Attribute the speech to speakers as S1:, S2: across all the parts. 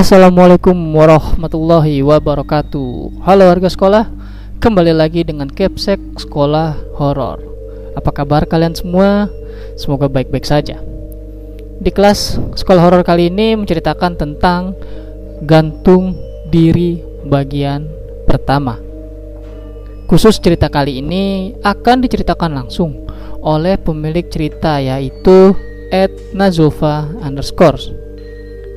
S1: Assalamualaikum warahmatullahi wabarakatuh. Halo warga sekolah Kembali lagi dengan Capsek Sekolah Horor. Apa kabar kalian semua? Semoga baik-baik saja. Di kelas Sekolah Horor kali ini menceritakan tentang Gantung diri bagian pertama. Khusus cerita kali ini akan diceritakan langsung oleh pemilik cerita yaitu Ed Nazova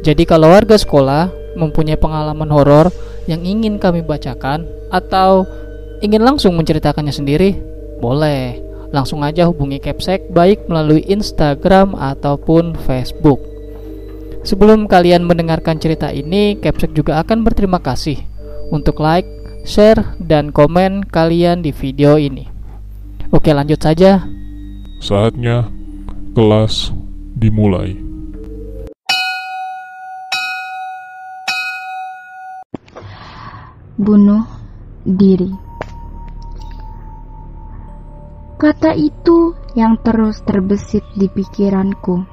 S1: jadi kalau warga sekolah mempunyai pengalaman horor yang ingin kami bacakan atau ingin langsung menceritakannya sendiri, boleh. Langsung aja hubungi Capsek baik melalui Instagram ataupun Facebook. Sebelum kalian mendengarkan cerita ini, Capsek juga akan berterima kasih untuk like, share, dan komen kalian di video ini. Oke, lanjut saja.
S2: Saatnya kelas dimulai.
S3: Bunuh diri. Kata itu yang terus terbesit di pikiranku.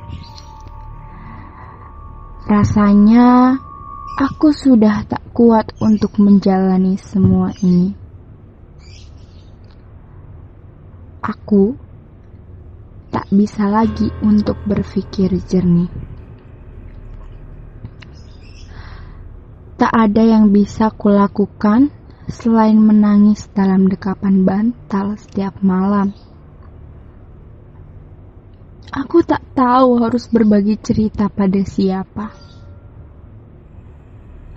S3: Rasanya aku sudah tak kuat untuk menjalani semua ini. Aku tak bisa lagi untuk berpikir jernih. Tak ada yang bisa kulakukan selain menangis dalam dekapan bantal setiap malam. Aku tak tahu harus berbagi cerita pada siapa.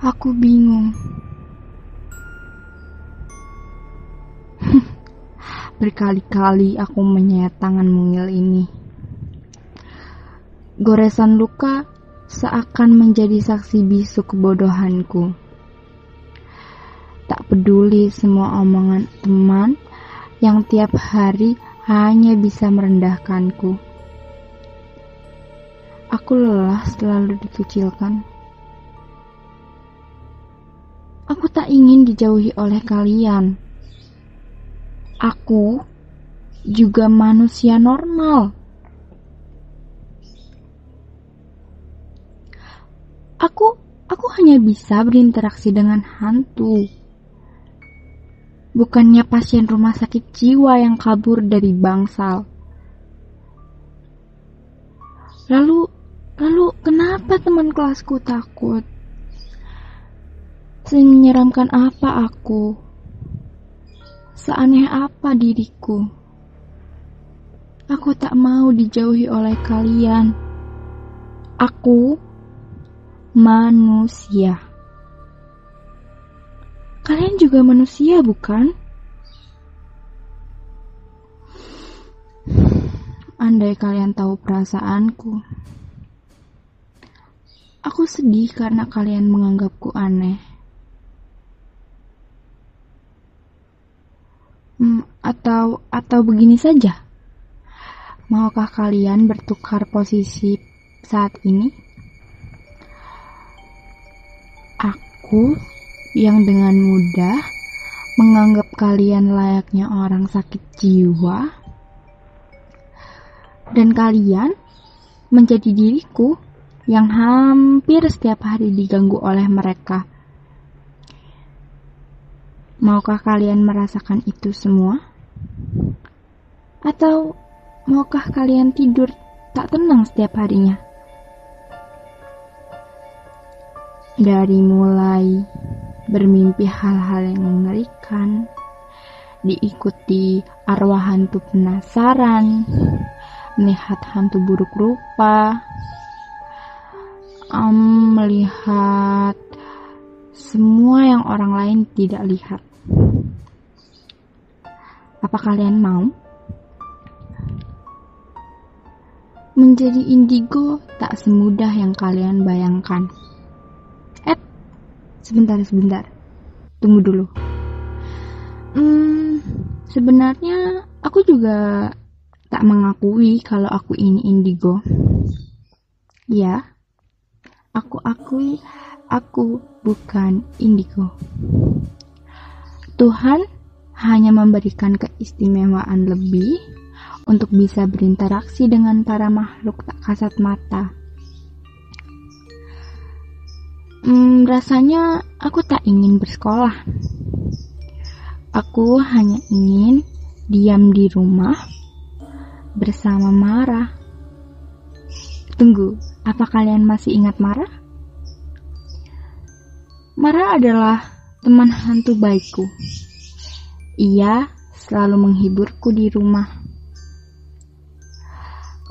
S3: Aku bingung. Berkali-kali aku menyayat tangan mungil ini. Goresan luka seakan menjadi saksi bisu kebodohanku. Tak peduli semua omongan teman yang tiap hari hanya bisa merendahkanku. Aku lelah selalu dikucilkan. Aku tak ingin dijauhi oleh kalian. Aku juga manusia normal Aku aku hanya bisa berinteraksi dengan hantu. Bukannya pasien rumah sakit jiwa yang kabur dari bangsal. Lalu lalu kenapa teman kelasku takut? Menyeramkan apa aku? Seaneh apa diriku? Aku tak mau dijauhi oleh kalian. Aku manusia. Kalian juga manusia, bukan? Andai kalian tahu perasaanku, aku sedih karena kalian menganggapku aneh. Hmm, atau atau begini saja. Maukah kalian bertukar posisi saat ini? Aku yang dengan mudah menganggap kalian layaknya orang sakit jiwa, dan kalian menjadi diriku yang hampir setiap hari diganggu oleh mereka. Maukah kalian merasakan itu semua? Atau maukah kalian tidur tak tenang setiap harinya? Dari mulai bermimpi hal-hal yang mengerikan, diikuti arwah hantu penasaran, melihat hantu buruk rupa, um, melihat semua yang orang lain tidak lihat. Apa kalian mau? Menjadi indigo tak semudah yang kalian bayangkan. Sebentar, sebentar. Tunggu dulu. Hmm, sebenarnya aku juga tak mengakui kalau aku ini indigo. Ya, aku akui aku bukan indigo. Tuhan hanya memberikan keistimewaan lebih untuk bisa berinteraksi dengan para makhluk tak kasat mata Hmm, rasanya aku tak ingin bersekolah. Aku hanya ingin diam di rumah bersama Mara. Tunggu, apa kalian masih ingat Mara? Mara adalah teman hantu baikku. Ia selalu menghiburku di rumah.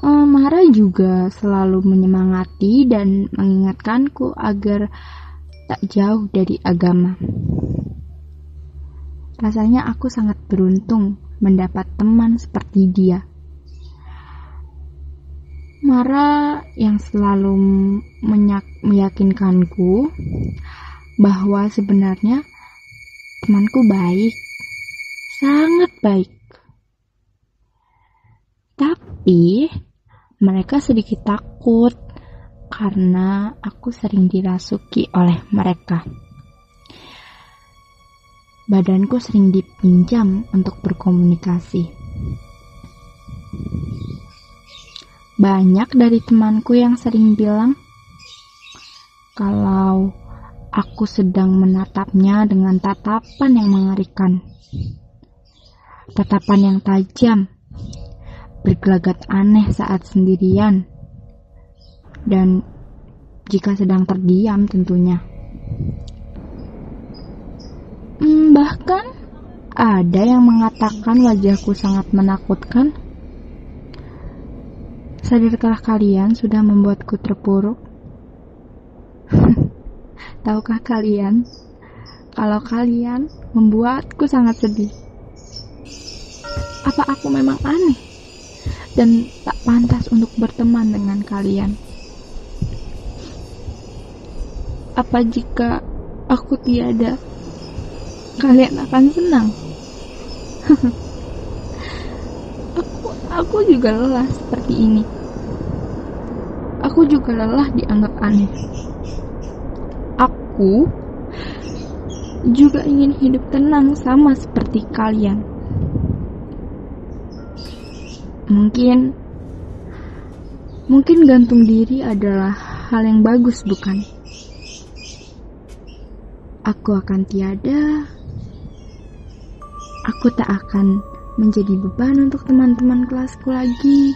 S3: Eh, Mara juga selalu menyemangati dan mengingatkanku agar tak jauh dari agama. Rasanya aku sangat beruntung mendapat teman seperti dia. Mara yang selalu meyakinkanku bahwa sebenarnya temanku baik, sangat baik. Tapi mereka sedikit takut karena aku sering dirasuki oleh mereka. Badanku sering dipinjam untuk berkomunikasi. Banyak dari temanku yang sering bilang kalau aku sedang menatapnya dengan tatapan yang mengerikan. Tatapan yang tajam, bergelagat aneh saat sendirian, dan jika sedang terdiam tentunya. Hmm, bahkan ada yang mengatakan wajahku sangat menakutkan. Sadarkah kalian sudah membuatku terpuruk? Tahukah kalian kalau kalian membuatku sangat sedih? Apa aku memang aneh dan tak pantas untuk berteman dengan kalian? Apa jika aku tiada, kalian akan senang? aku, aku juga lelah seperti ini. Aku juga lelah dianggap aneh. Aku juga ingin hidup tenang sama seperti kalian. Mungkin mungkin gantung diri adalah hal yang bagus, bukan? Aku akan tiada. Aku tak akan menjadi beban untuk teman-teman kelasku lagi.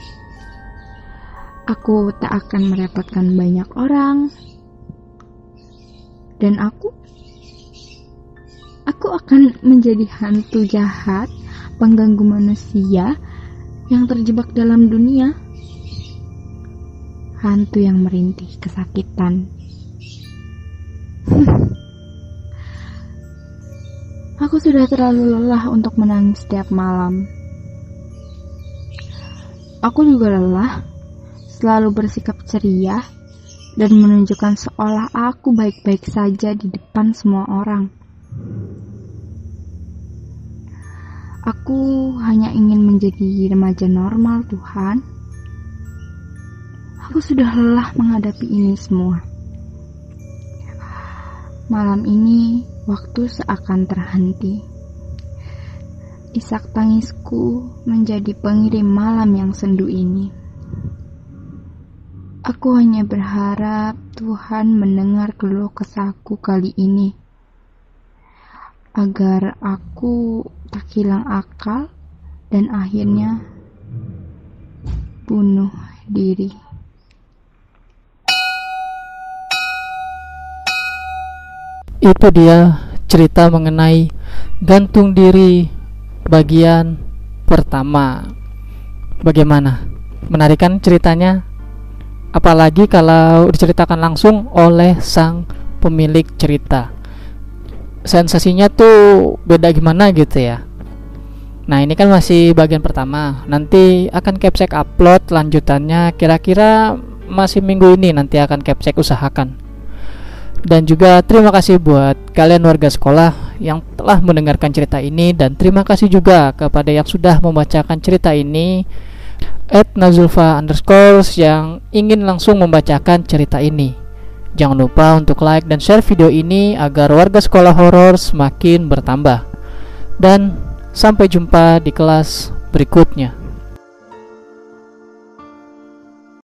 S3: Aku tak akan merepotkan banyak orang. Dan aku aku akan menjadi hantu jahat, pengganggu manusia yang terjebak dalam dunia. Hantu yang merintih kesakitan. aku sudah terlalu lelah untuk menangis setiap malam. Aku juga lelah selalu bersikap ceria dan menunjukkan seolah aku baik-baik saja di depan semua orang. Aku hanya ingin menjadi remaja normal, Tuhan. Aku sudah lelah menghadapi ini semua. Malam ini, waktu seakan terhenti. Isak tangisku menjadi pengirim malam yang sendu ini. Aku hanya berharap Tuhan mendengar keluh kesahku kali ini. Agar aku tak hilang akal dan akhirnya bunuh diri.
S1: Itu dia cerita mengenai gantung diri bagian pertama. Bagaimana? Menarikan ceritanya? apalagi kalau diceritakan langsung oleh sang pemilik cerita sensasinya tuh beda gimana gitu ya nah ini kan masih bagian pertama nanti akan capsek upload lanjutannya kira-kira masih minggu ini nanti akan capsek usahakan dan juga terima kasih buat kalian warga sekolah yang telah mendengarkan cerita ini dan terima kasih juga kepada yang sudah membacakan cerita ini at Nazulfa underscore yang ingin langsung membacakan cerita ini. Jangan lupa untuk like dan share video ini agar warga sekolah horor semakin bertambah. Dan sampai jumpa di kelas berikutnya.